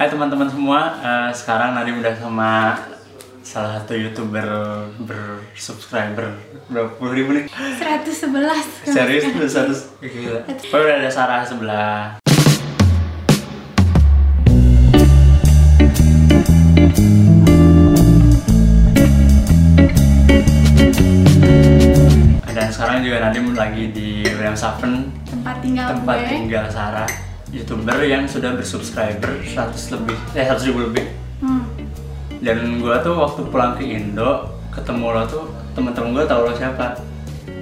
Hai teman-teman semua, eh, sekarang Nadim udah sama salah satu youtuber bersubscriber. Berapa puluh ribu nih? 111 Serius? Tuh satu gila. Oh udah ada Sarah sebelah. Dan sekarang juga Nadim lagi di Williamshaven tempat tinggal tempat gue. tinggal Sarah youtuber yang sudah bersubscriber 100 lebih eh 100 ribu lebih. Hmm. dan gue tuh waktu pulang ke Indo ketemu lo tuh temen-temen gue tau lo siapa.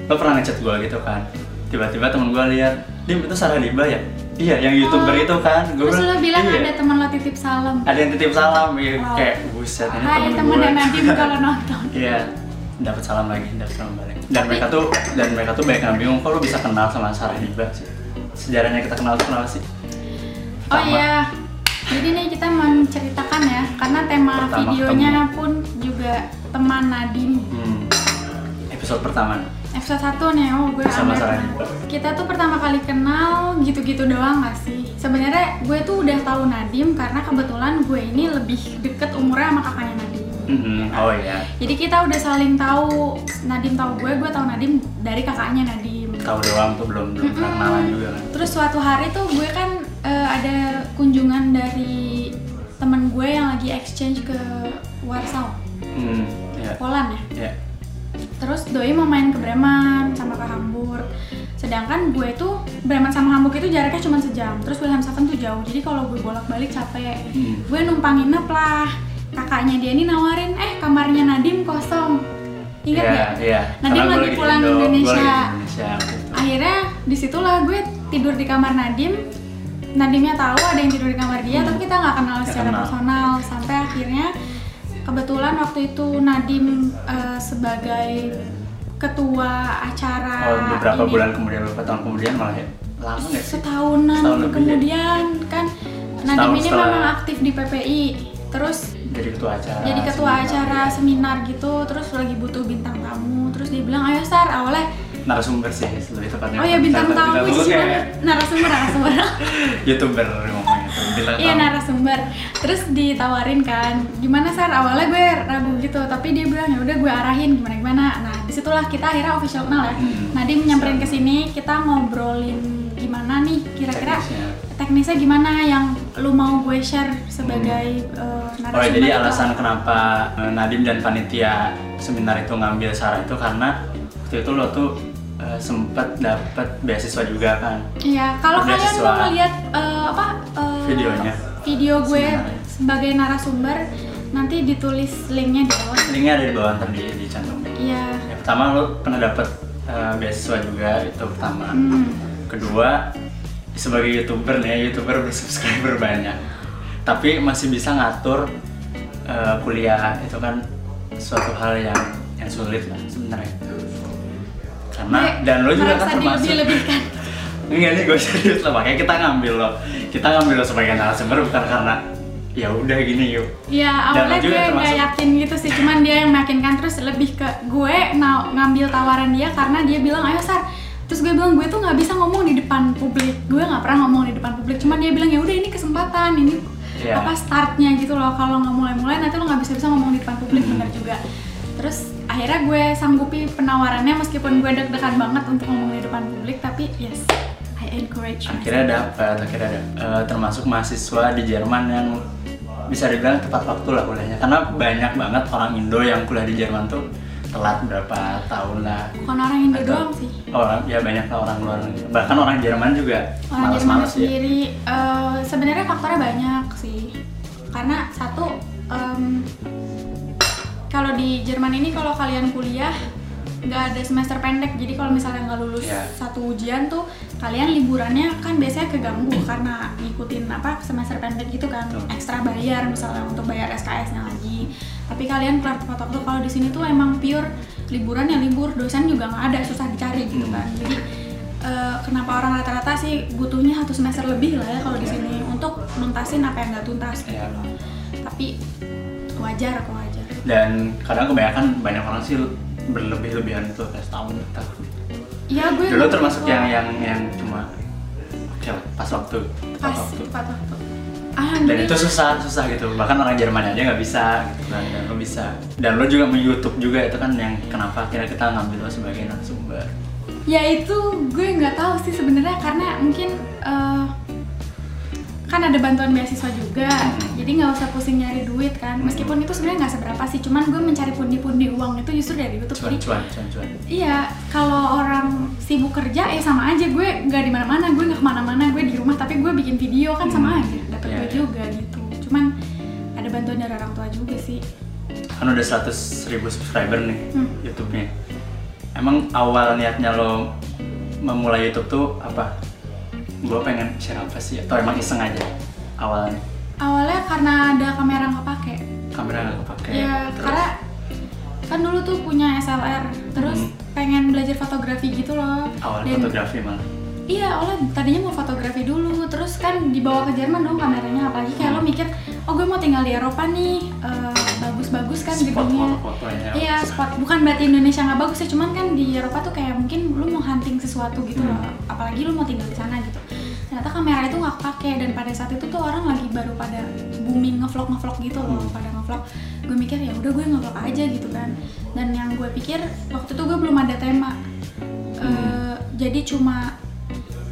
Lo pernah ngechat gue gitu kan? Tiba-tiba temen gue lihat dim itu Sarah Diba ya? Iya yang youtuber Oh. itu kan. Gue terus lo bilang iya. ada teman lo titip salam. Ada yang titip salam ya Wow. kayak buset ini Hai temen temen gue kalau nonton. Iya dapat salam lagi dapat salam balik. Dan mereka tuh dan mereka tuh banyak yang bingung kok lo bisa kenal sama Sarah Diba sih? Sejarahnya kita kenal tuh kenapa sih oh Pertama. iya jadi nih kita menceritakan ya karena tema Pertama videonya pun juga teman Nadim Hmm. Episode pertama. episode 1 nih oh gue Sama kita tuh pertama kali kenal gitu-gitu doang gak sih sebenarnya gue tuh udah tahu Nadim karena kebetulan gue ini lebih deket umurnya sama kakaknya Nadim Mhm, Oh iya. Jadi kita udah saling tahu Nadim tahu gue, gue tahu Nadim dari kakaknya Nadim. Tahu doang tuh belum belum Mm-mm. kenalan juga kan. Terus suatu hari tuh gue kan eh, ada kunjungan dari temen gue yang lagi exchange ke Warsaw, Hmm, ya. Poland ya. Ya. Terus Doi mau main ke Bremen sama ke Hamburg. Sedangkan gue tuh Bremen sama Hamburg itu jaraknya cuma sejam. Terus Wilhelmshaven tuh jauh. Jadi kalau gue bolak-balik capek. Hmm. Gue numpang nginep lah. Kakaknya dia ini nawarin, eh kamarnya Nadim kosong. Ingat Iya, nggak? iya. Nadim Karena lagi pulang Indo, Indonesia. Indonesia. Akhirnya di situlah gue tidur di kamar Nadim. Nadimnya tahu ada yang tidur di kamar dia, Hmm. tapi kita nggak kenal secara kenal. personal. Sampai akhirnya kebetulan waktu itu Nadim eh, sebagai ketua acara Oh, beberapa ini. bulan kemudian, beberapa tahun kemudian malah ya. Lama nggak sih? setahunan Setahun ya? kemudian kan Nadim Setahun ini setelah- memang aktif di PPI terus Jadi ketua acara. jadi ketua seminar. acara seminar gitu terus lagi butuh bintang tamu terus dia bilang ayo Sar awalnya Narasumber sih lebih tepatnya. oh ya bintang tamu jijik kayak narasumber narasumber Youtuber ngomongnya tuh. Bintang iya narasumber terus ditawarin kan gimana Sar awalnya gue ragu gitu tapi dia bilang ya udah gue arahin gimana gimana nah di situlah kita akhirnya official kenal ya Hmm. Nadim nyamperin ke sini kita ngobrolin gimana nih kira-kira Teknisnya. gimana yang lu mau gue share sebagai eh, Oh narasumber jadi itu alasan apa? kenapa eh, Nadim dan panitia seminar itu ngambil Sarah itu karena waktu itu lo tuh eh, sempet dapet beasiswa juga kan Iya, kalau kalian mau ngeliat eh, apa eh, Videonya. video gue Seminarnya. sebagai narasumber nanti ditulis linknya di bawah. linknya ada di bawah ntar di, di cantum Iya. yang pertama lo pernah dapet eh, beasiswa juga itu pertama Hmm. kedua sebagai youtuber nih ya, youtuber bersubscriber banyak tapi masih bisa ngatur eh, kuliah itu kan suatu hal yang yang sulit lah sebenarnya karena Gue dan lo juga kan termasuk dilebih-lebihkan. Enggak nih gue serius lah makanya kita ngambil lo kita ngambil lo sebagai narasumber bukan karena ya udah gini yuk Iya, Dan awalnya gue nggak yakin gitu sih, cuman dia yang meyakinkan terus lebih ke gue na- ngambil tawaran dia karena dia bilang ayo Sar. Terus gue bilang gue tuh nggak bisa ngomong di depan publik, gue nggak pernah ngomong di depan publik. Cuman dia bilang ya udah ini kesempatan, ini Iya. apa startnya gitu loh. Kalau nggak mulai-mulai nanti lo nggak bisa bisa ngomong di depan publik Hmm. bener juga. Terus akhirnya gue sanggupi penawarannya meskipun gue deg-degan banget untuk ngomong di depan publik, tapi yes, I encourage. akhirnya dapat akhirnya ada Eh, termasuk mahasiswa di Jerman yang bisa dibilang tepat waktu lah kuliahnya karena banyak banget orang Indo yang kuliah di Jerman tuh telat berapa tahun lah Bukan orang Indo Atau- doang sih. orang ya banyak lah orang luar negeri. bahkan orang Jerman juga Orang Jerman malas-malas ya sendiri eh, sebenarnya faktornya banyak sih. Karena satu em, kalau di Jerman ini kalau kalian kuliah nggak ada semester pendek jadi kalau misalnya nggak lulus Iya. satu ujian tuh kalian liburannya kan biasanya keganggu karena ngikutin apa semester pendek gitu kan Betul. ekstra bayar misalnya untuk bayar SKS-nya lagi tapi kalian kelar tepat waktu kalau di sini tuh emang pure liburan ya libur dosen juga nggak ada susah dicari gitu Hmm. kan jadi eh, kenapa orang rata-rata sih butuhnya satu semester lebih lah ya kalau di Iya. sini untuk nuntasin apa yang nggak tuntas gitu loh tapi wajar kok dan kadang kebanyakan banyak orang sih berlebih-lebihan itu kayak setahun tahun. Iya gue dulu termasuk yang yang yang cuma oke pas waktu pas waktu. tepat waktu. Dan itu susah susah gitu. Bahkan orang Jerman aja nggak bisa gitu kan dan lo bisa. Dan lo juga mau YouTube juga itu kan yang kenapa akhirnya kita ngambil lo sebagai narasumber. Ya itu gue nggak tahu sih sebenarnya karena mungkin eh, kan ada bantuan beasiswa juga. Hmm. jadi nggak usah pusing nyari duit kan. Meskipun itu sebenarnya nggak seberapa sih cuman gue mencari pundi-pundi uang itu justru dari YouTube. Cuan jadi cuan cuan cuan. iya kalau orang sibuk kerja ya sama aja. Gue nggak di mana-mana gue nggak ke mana-mana gue di rumah tapi gue bikin video kan sama Hmm. aja. Dapat Iya, duit iya. juga gitu. Cuman ada bantuan dari orang tua juga sih. Kan udah 100 ribu subscriber nih Hmm. YouTube-nya. Emang awal niatnya lo memulai YouTube tuh apa gue pengen share apa sih? Atau emang iseng aja awalnya awalnya karena ada kamera nggak pakai kamera nggak kepake. Ya terus? karena kan dulu tuh punya SLR terus Hmm. pengen belajar fotografi gitu loh. Awalnya Dan- fotografi malah? Iya awalnya tadinya mau fotografi dulu terus kan dibawa ke Jerman dong kameranya. Apalagi kayak lo mikir oh gue mau tinggal di Eropa nih eh, bagus-bagus kan spot gedungnya. foto-fotonya Iya, spot. Bukan berarti Indonesia nggak bagus ya, cuman kan di Eropa tuh kayak mungkin lu mau hunting sesuatu gitu Hmm. loh, apalagi lu mau tinggal di sana gitu. Ternyata kamera itu nggak pakai dan pada saat itu tuh orang lagi baru pada booming ngevlog ngevlog gitu loh, Hmm. pada ngevlog. Gue mikir ya udah gue ngevlog aja gitu kan. Dan yang gue pikir waktu itu gue belum ada tema, Eh, jadi cuma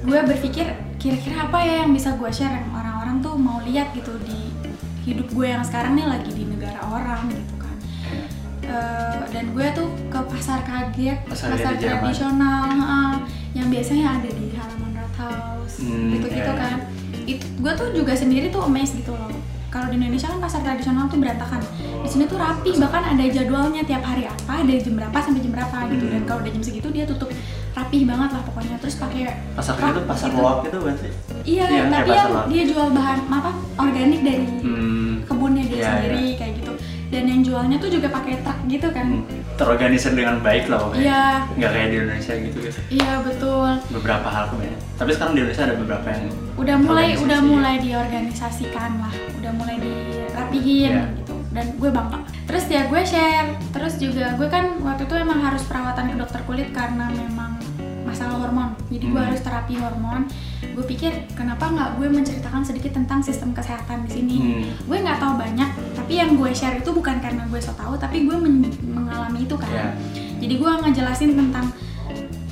gue berpikir kira-kira apa ya yang bisa gue share yang orang-orang tuh mau lihat gitu di hidup gue yang sekarang nih lagi di negara orang gitu kan. Eh, dan gue tuh ke pasar kaget, Pasar pasar, tradisional, heeh, yang biasanya ada di halaman Rathaus, Hmm, gitu-gitu iya, iya. kan. Itu gue tuh juga sendiri tuh amazed gitu loh. Kalau di Indonesia kan pasar tradisional tuh berantakan. Di sini tuh rapi, bahkan ada jadwalnya tiap hari apa, dari jam berapa sampai jam berapa gitu. Dan Hmm. kalau udah jam segitu dia tutup rapih banget lah pokoknya. Terus pakai pasar itu pasar gitu. loak itu kan sih Iya, kayak tapi yang dia jual bahan apa organik dari hmm, kebunnya dia Iya, sendiri kayak gitu. Dan yang jualnya tuh juga pakai truk gitu kan. terorganisir dengan baik lah pokoknya Iya. nggak kayak di Indonesia gitu gitu Iya betul. beberapa hal kemudian tapi sekarang di Indonesia ada beberapa yang Udah mulai udah mulai diorganisasikan lah, udah mulai dirapihin Iya. gitu. Dan gue bangga. Terus ya gue share. Terus juga gue kan waktu itu emang harus perawatan ke dokter kulit karena memang masalah hormon. Jadi gue Hmm. harus terapi hormon. Gue pikir kenapa nggak gue menceritakan sedikit tentang sistem kesehatan di sini. Hmm. Gue nggak tahu banyak, tapi yang gue share itu bukan karena gue so tahu, tapi gue men- mengalami itu kan. Iya. Jadi gue ngejelasin tentang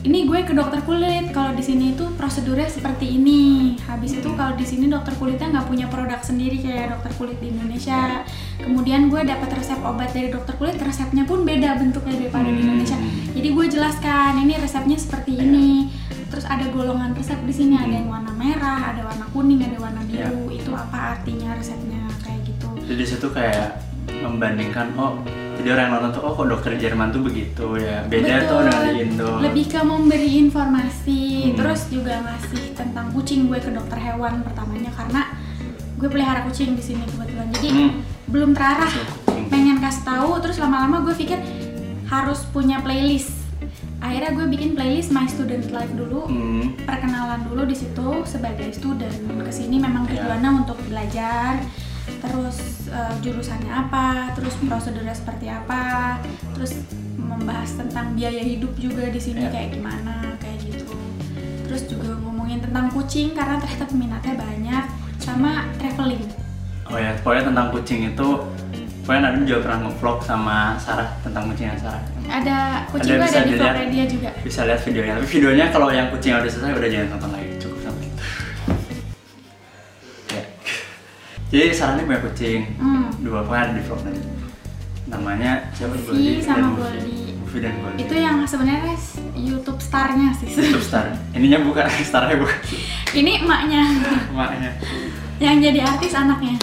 ini gue ke dokter kulit kalau di sini itu prosedurnya seperti ini. Habis itu kalau di sini dokter kulitnya nggak punya produk sendiri kayak dokter kulit di Indonesia. Kemudian gue dapat resep obat dari dokter kulit, resepnya pun beda bentuknya daripada di Hmm. Indonesia. Jadi gue jelaskan ini resepnya seperti ini. Terus ada golongan resep di sini, ada yang warna merah, ada warna kuning, ada warna biru. Itu apa artinya resepnya. Jadi di situ kayak membandingkan oh jadi orang yang nonton tuh oh kok dokter Jerman tuh begitu ya beda tuh Betul. dengan di Indo Lebih ke memberi informasi, Hmm. terus juga ngasih tentang kucing gue ke dokter hewan pertamanya karena gue pelihara kucing di sini kebetulan. Jadi Hmm. belum terarah Kucing, pengen kasih tahu, terus lama-lama gue pikir harus punya playlist. Akhirnya gue bikin playlist My Student Life dulu. Hmm. Perkenalan dulu di situ sebagai student. Ke sini memang Iya. tujuannya untuk belajar, terus eh, jurusannya apa, terus prosedurnya seperti apa, terus membahas tentang biaya hidup juga di sini Iya. kayak gimana, kayak gitu. Terus juga ngomongin tentang kucing karena ternyata peminatnya banyak, sama traveling. oh ya pokoknya tentang kucing itu pokoknya Nadine juga pernah nge-vlog sama Sarah tentang kucingnya Sarah Ada kucing Ada bisa ada di. Vlogedia juga. bisa lihat videonya tapi videonya kalau yang kucing udah selesai udah jangan tonton lagi jadi Sarah ini punya kucing Hmm. dua pokoknya ada di vlog nanti namanya siapa Si Goldie sama. Goofy dan Goldie Itu yang sebenarnya YouTube starnya sih. YouTube star ininya bukan starnya bukan Ini emaknya. emaknya yang jadi artis anaknya.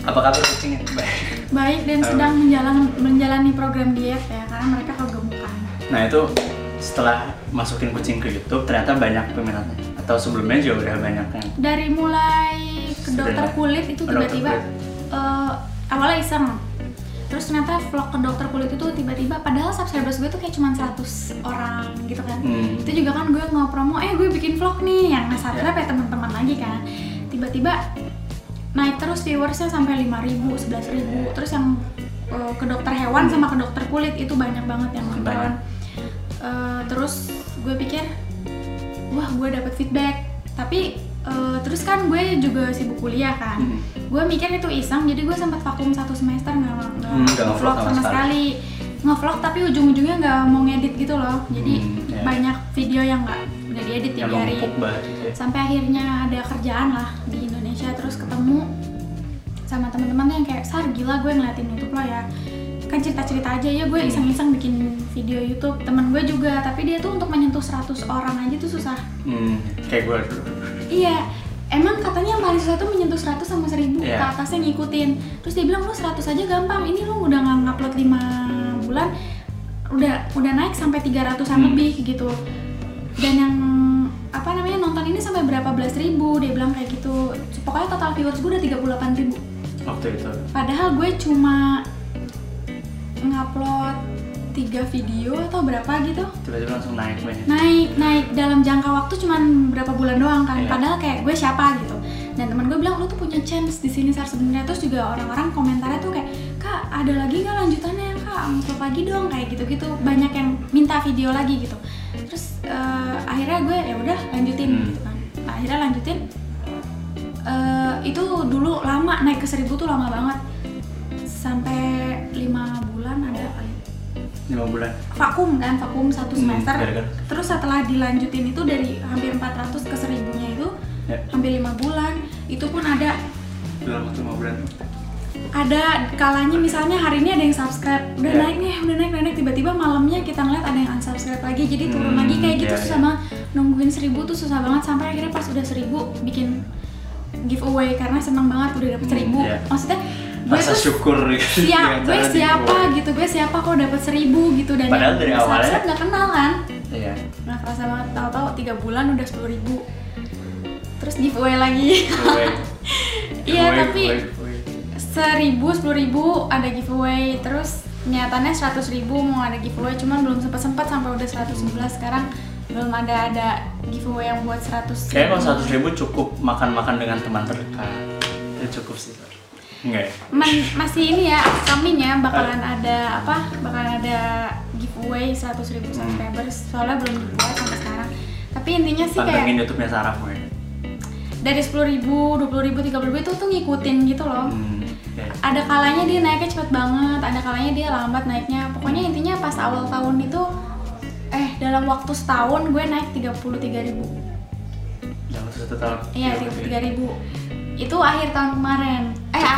apa kabar kucingnya baik Baik dan Halo. sedang menjalani menjalani program diet ya karena mereka kegemukan. nah itu setelah masukin kucing ke YouTube ternyata banyak peminatnya atau sebelumnya juga udah banyak yang Dari mulai ke dokter kulit itu tiba-tiba eh, awalnya iseng. Terus ternyata vlog ke dokter kulit itu tiba-tiba padahal subscribers gue tuh kayak cuma 100 orang gitu kan. Hmm. Itu juga kan gue nge-promo, eh gue bikin vlog nih yang subscribe ya teman-teman lagi kan. Tiba-tiba naik terus viewersnya sampai 5000, 11000. Terus yang eh, ke dokter hewan sama ke dokter kulit itu banyak banget yang nonton. Eh, terus gue pikir, wah gue dapet feedback. Tapi eh, terus kan gue juga sibuk kuliah kan. Hmm. gue mikir itu iseng jadi gue sempat vakum satu semester nggak nggak Hmm, nggak ngevlog nge-vlog sama sama sekali ngevlog tapi ujung-ujungnya nggak mau ngedit gitu loh jadi Hmm, ya. banyak video yang nggak nggak diedit tiap hari gitu ya. sampai akhirnya ada kerjaan lah di Indonesia terus ketemu sama teman-teman yang kayak sar gila gue ngeliatin YouTube lo ya kan cerita-cerita aja ya gue Hmm. iseng-iseng bikin video YouTube temen gue juga tapi dia tuh untuk menyentuh 100 orang aja tuh susah Hmm, kayak gue dulu. Iya emang katanya yang paling susah tuh menyentuh 100 sama 1000 Iya. ke atasnya ngikutin terus dia bilang lu 100 aja gampang ini lu udah nggak ngupload 5 bulan udah udah naik sampai 300an Hmm. lebih gitu dan yang apa namanya nonton ini sampai berapa belas ribu dia bilang kayak gitu pokoknya total viewers gue udah 38 ribu waktu itu. padahal gue cuma ngupload tiga video atau berapa gitu? Tiba-tiba langsung naik banyak. naik naik. Dalam jangka waktu cuman berapa bulan doang kan. Iya. padahal kayak gue siapa gitu. Dan teman gue bilang lu tuh punya chance di sini sar sebenarnya. Terus juga orang-orang komentarnya tuh kayak kak ada lagi nggak lanjutannya? Kak upload lagi dong. Kayak gitu-gitu. Banyak yang minta video lagi gitu. Terus eh, akhirnya gue ya udah lanjutin. Hmm. gitu kan. Nah, akhirnya lanjutin. Eh, itu dulu lama naik ke seribu tuh lama banget. Sampai lima bulan ada kali 5 bulan. vakum kan vakum satu Hmm, semester gara-gara. terus setelah dilanjutin itu dari hampir 400 ke 1000 nya itu Ya, hampir lima bulan itu pun ada dalam waktu 5 bulan. ada kalanya misalnya hari ini ada yang subscribe udah Ya. naik nih udah naik naik tiba-tiba malamnya kita ngeliat ada yang unsubscribe lagi jadi turun Hmm, lagi kayak gitu ya, susah ya. banget nungguin 1000 tuh susah banget sampai akhirnya pas udah 1000 bikin giveaway karena seneng banget udah dapet Hmm, 1000 ya. maksudnya Rasa tuh syukur gitu. siap gue siapa di- gitu gue siapa kok dapet 1000 gitu dan Padahal dari awalnya- nggak kenal kan Iya. nggak kerasa banget tahu-tahu tiga bulan udah sepuluh ribu terus giveaway lagi. Iya, tapi giveaway, seribu sepuluh ribu ada giveaway terus nyatanya seratus ribu mau ada giveaway cuman belum sempat sempat sampai udah 111 sekarang belum ada ada giveaway yang buat 100 Kayaknya kalau 100 ribu cukup makan-makan dengan teman terdekat. Itu cukup sih. Ya? Man- masih ini ya upcoming ya bakalan ada apa bakalan ada giveaway 100 ribu subscribers soalnya belum dibuat sampai sekarang tapi intinya sih kayak Pantengin YouTube-nya Sarah gue. dari 10 ribu, 20 ribu, 30 ribu itu tuh ngikutin gitu loh Hmm. ya. ada kalanya dia naiknya cepet banget, ada kalanya dia lambat naiknya. Pokoknya intinya pas awal tahun itu, eh dalam waktu setahun gue naik 33 ribu. Dalam satu tahun. Iya, 33 ribu. Itu akhir tahun kemarin.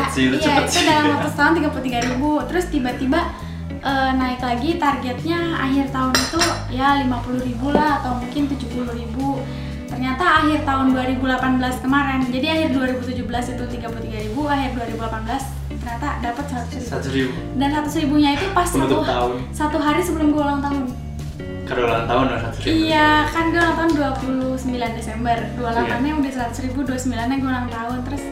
Itu iya, cepet itu dalam waktu setahun 33 ribu. Terus tiba-tiba eh, naik lagi targetnya akhir tahun itu ya 50 ribu lah atau mungkin 70 ribu. Ternyata akhir tahun 2018 kemarin, jadi akhir 2017 itu 33 ribu, akhir 2018 ternyata dapat 100 ribu. Satu ribu. dan seratus ribunya itu pas satu, tahun. satu hari sebelum gue ulang tahun Karena ulang tahun udah satu ribu. iya kan gue ulang tahun 29 Desember 28 nya Iya. udah 100 ribu 29 nya gue ulang tahun terus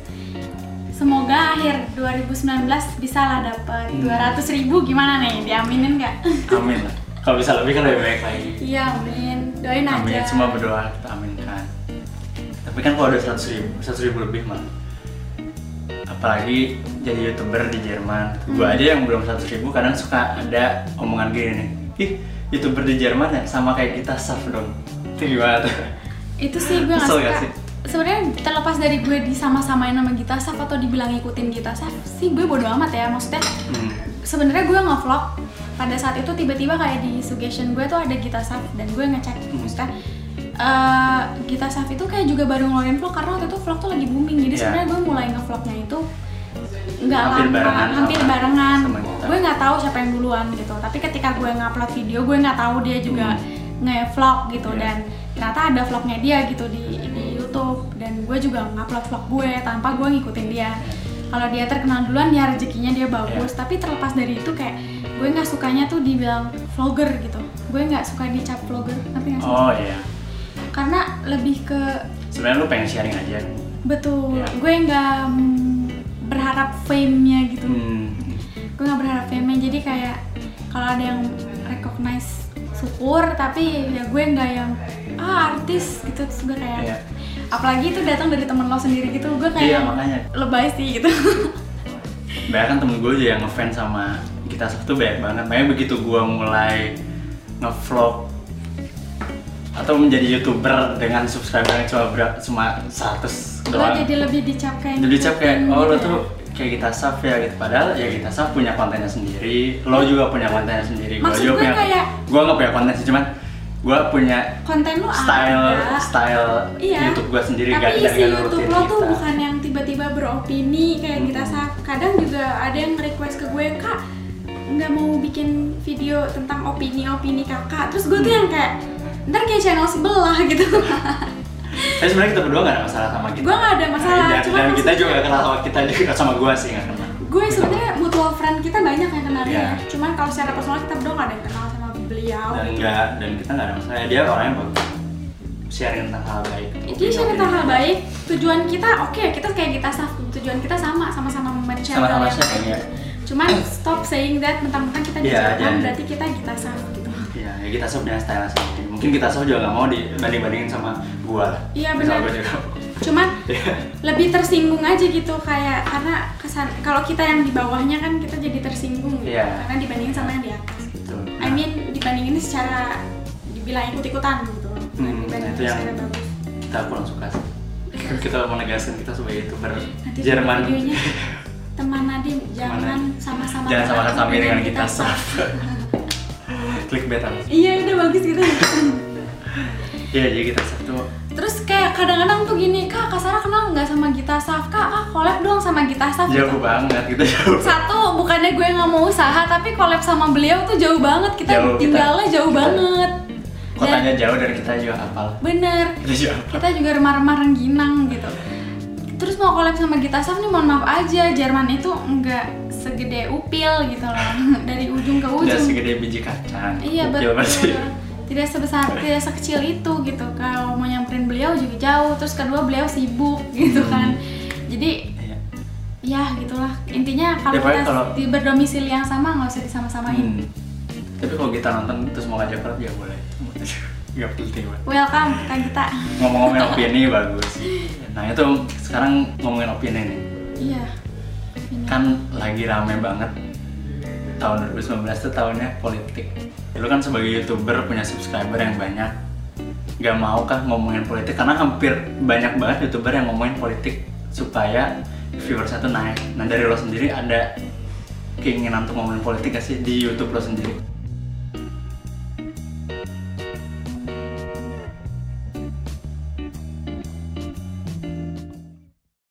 semoga akhir 2019 bisa lah dapat Hmm. 200 ribu gimana nih diaminin nggak Amin lah. Kalau bisa lebih kan lebih baik lagi. iya amin doain Amin. aja Semua berdoa kita aminkan. Tapi kan kalau ada 100 ribu, 100 ribu lebih mah. Apalagi jadi youtuber di Jerman. Gue Hmm. aja yang belum 100 ribu kadang suka ada omongan gini nih. Ih, youtuber di Jerman ya sama kayak kita saf dong. Itu gimana tuh? itu sih gue nggak Kesel gak suka sih? Sebenarnya terlepas dari gue disama-samain sama Gita Saf atau dibilang ngikutin Gita Saf sih gue bodo amat ya maksudnya Hmm. sebenarnya gue nge-vlog. Pada saat itu tiba-tiba kayak di suggestion gue tuh ada Gita Saf dan gue ngecek Hmm. maksudnya eh, Gita Saf itu kayak juga baru ngeluarin vlog karena waktu itu vlog tuh lagi booming. Jadi Iya. sebenarnya gue mulai nge-vlognya itu nggak Hampir lama barengan. hampir barengan. Gue nggak tahu siapa yang duluan gitu. Tapi ketika gue ngupload video gue nggak tahu dia juga nge-vlog gitu. Iya. dan ternyata ada vlognya dia gitu di, di YouTube dan gue juga ngupload vlog gue tanpa gue ngikutin dia kalau dia terkenal duluan ya rezekinya dia bagus Iya. tapi terlepas dari itu kayak gue nggak sukanya tuh dibilang vlogger gitu gue nggak suka dicap vlogger tapi nggak suka Oh iya. karena lebih ke Sebenarnya lu pengen sharing aja. betul Iya. gue nggak mm, berharap fame-nya gitu Hmm. gue nggak berharap fame-nya jadi kayak kalau ada yang recognize syukur tapi ya gue nggak yang ah artis gitu terus gue kayak Iya. Apalagi itu datang dari temen lo sendiri gitu gue kayak Iya, makanya. lebay sih gitu Banyak kan temen gue aja yang ngefans sama kita tuh banyak banget. Makanya begitu gue mulai ngevlog atau menjadi youtuber dengan subscriber yang cuma berapa cuma 100 lo doang. jadi lebih dicap kayak jadi dicap kayak oh lo gitu tuh ya. kayak kita saf ya gitu padahal ya kita saf punya kontennya sendiri lo juga punya kontennya sendiri Maksud juga gue punya kayak- gua nggak punya konten sih cuman gua punya konten lo style ada style Iya. YouTube gua sendiri tapi gak isi YouTube lo tuh kita. bukan yang tiba-tiba beropini kayak kita Mm-mm. saat kadang juga ada yang request ke gue kak nggak mau bikin video tentang opini-opini kakak terus gue tuh Hmm. yang kayak ntar kayak channel sebelah gitu tapi sebenarnya kita berdua gak ada masalah sama kita Gue nggak ada masalah, dan, cuman dan kita juga gak kenal sama kita juga sama gua sih gak kenal gue sebenarnya mutual friend kita banyak yang kenal Iya. dia cuman kalau secara personal kita berdua nggak ada yang kenal beliau dan enggak dan kita nggak ada masalah dia orangnya bagus sharing tentang hal baik Jadi share tentang hal baik, tujuan kita oke kita kayak kita tujuan kita sama sama-sama men-share Sama-sama hal yang sharing, baik. ya. Cuman stop saying that mentang-mentang kita di Jerman iya, iya. berarti kita kita saf gitu. Iya, ya kita sob punya style sendiri. Mungkin kita sob juga nggak mau dibanding-bandingin sama gua lah. Iya, Sama benar. Cuman Iya. lebih tersinggung aja gitu kayak karena kesan kalau kita yang di bawahnya kan kita jadi tersinggung gitu. Iya. Karena dibandingin sama yang di atas. I mean dibandingin secara dibilang ikut-ikutan gitu. Hmm, itu yang- bagus. kita kurang suka sih. kita menegaskan kita sebagai youtuber Nanti Jerman. videonya teman Nadim jangan sama-sama Jangan sama-sama berlaku dengan kita sob. Clickbait apa? Iya udah bagus gitu. Iya, jadi kita sob tuh Terus kayak kadang-kadang tuh gini, kak Kak Sarah kenal nggak sama Gita Saf? Kak, kak collab dong sama Gita Saf jauh gitu. banget kita jauh. Satu, bukannya gue nggak mau usaha, tapi collab sama beliau tuh jauh banget. Kita Jauh, kita- tinggalnya jauh kita- banget. Kotanya jauh dan kita juga hafal. Bener, Kita juga hafal. kita juga remah-remah rengginang gitu. Terus mau collab sama Gita Saf nih mohon maaf aja, Jerman itu nggak segede upil gitu loh, dari ujung ke Udah ujung. segede biji kacang. Iya betul. Tidak sebesar, tidak sekecil itu gitu. Kalau mau nyamperin beliau juga jauh. Terus kedua beliau sibuk gitu Hmm. kan. Jadi Iya. ya gitulah. Intinya kalau Ya, kita kalau- di berdomisili yang sama nggak usah disama-samain. Hmm. Tapi kalau kita nonton terus mau ngajak collab ya boleh. Gak penting banget. Welcome Kak Gita. ngomong-ngomongin opini bagus nah itu sekarang ngomongin opini nih Iya. Kan lagi rame banget tahun 2019 itu tahunnya politik lu kan sebagai youtuber punya subscriber yang banyak. Gak mau kah ngomongin politik? Karena hampir banyak banget youtuber yang ngomongin politik supaya viewersnya tuh naik. Nah dari lo sendiri ada keinginan untuk ngomongin politik gak sih di youtube lo sendiri